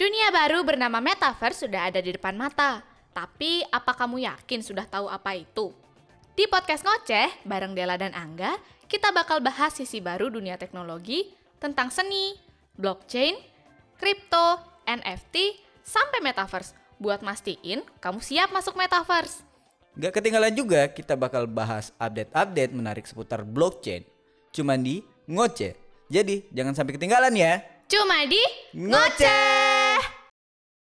Dunia baru bernama Metaverse sudah ada di depan mata. Tapi apa kamu yakin sudah tahu apa itu? Di podcast Ngoceh, bareng Dela dan Angga, kita bakal bahas sisi baru dunia teknologi tentang seni, blockchain, kripto, NFT, sampai Metaverse. Buat mastiin kamu siap masuk Metaverse. Gak ketinggalan juga kita bakal bahas update-update menarik seputar blockchain. Cuman di Ngoceh. Jadi jangan sampai ketinggalan ya. Cuma di Ngoceh!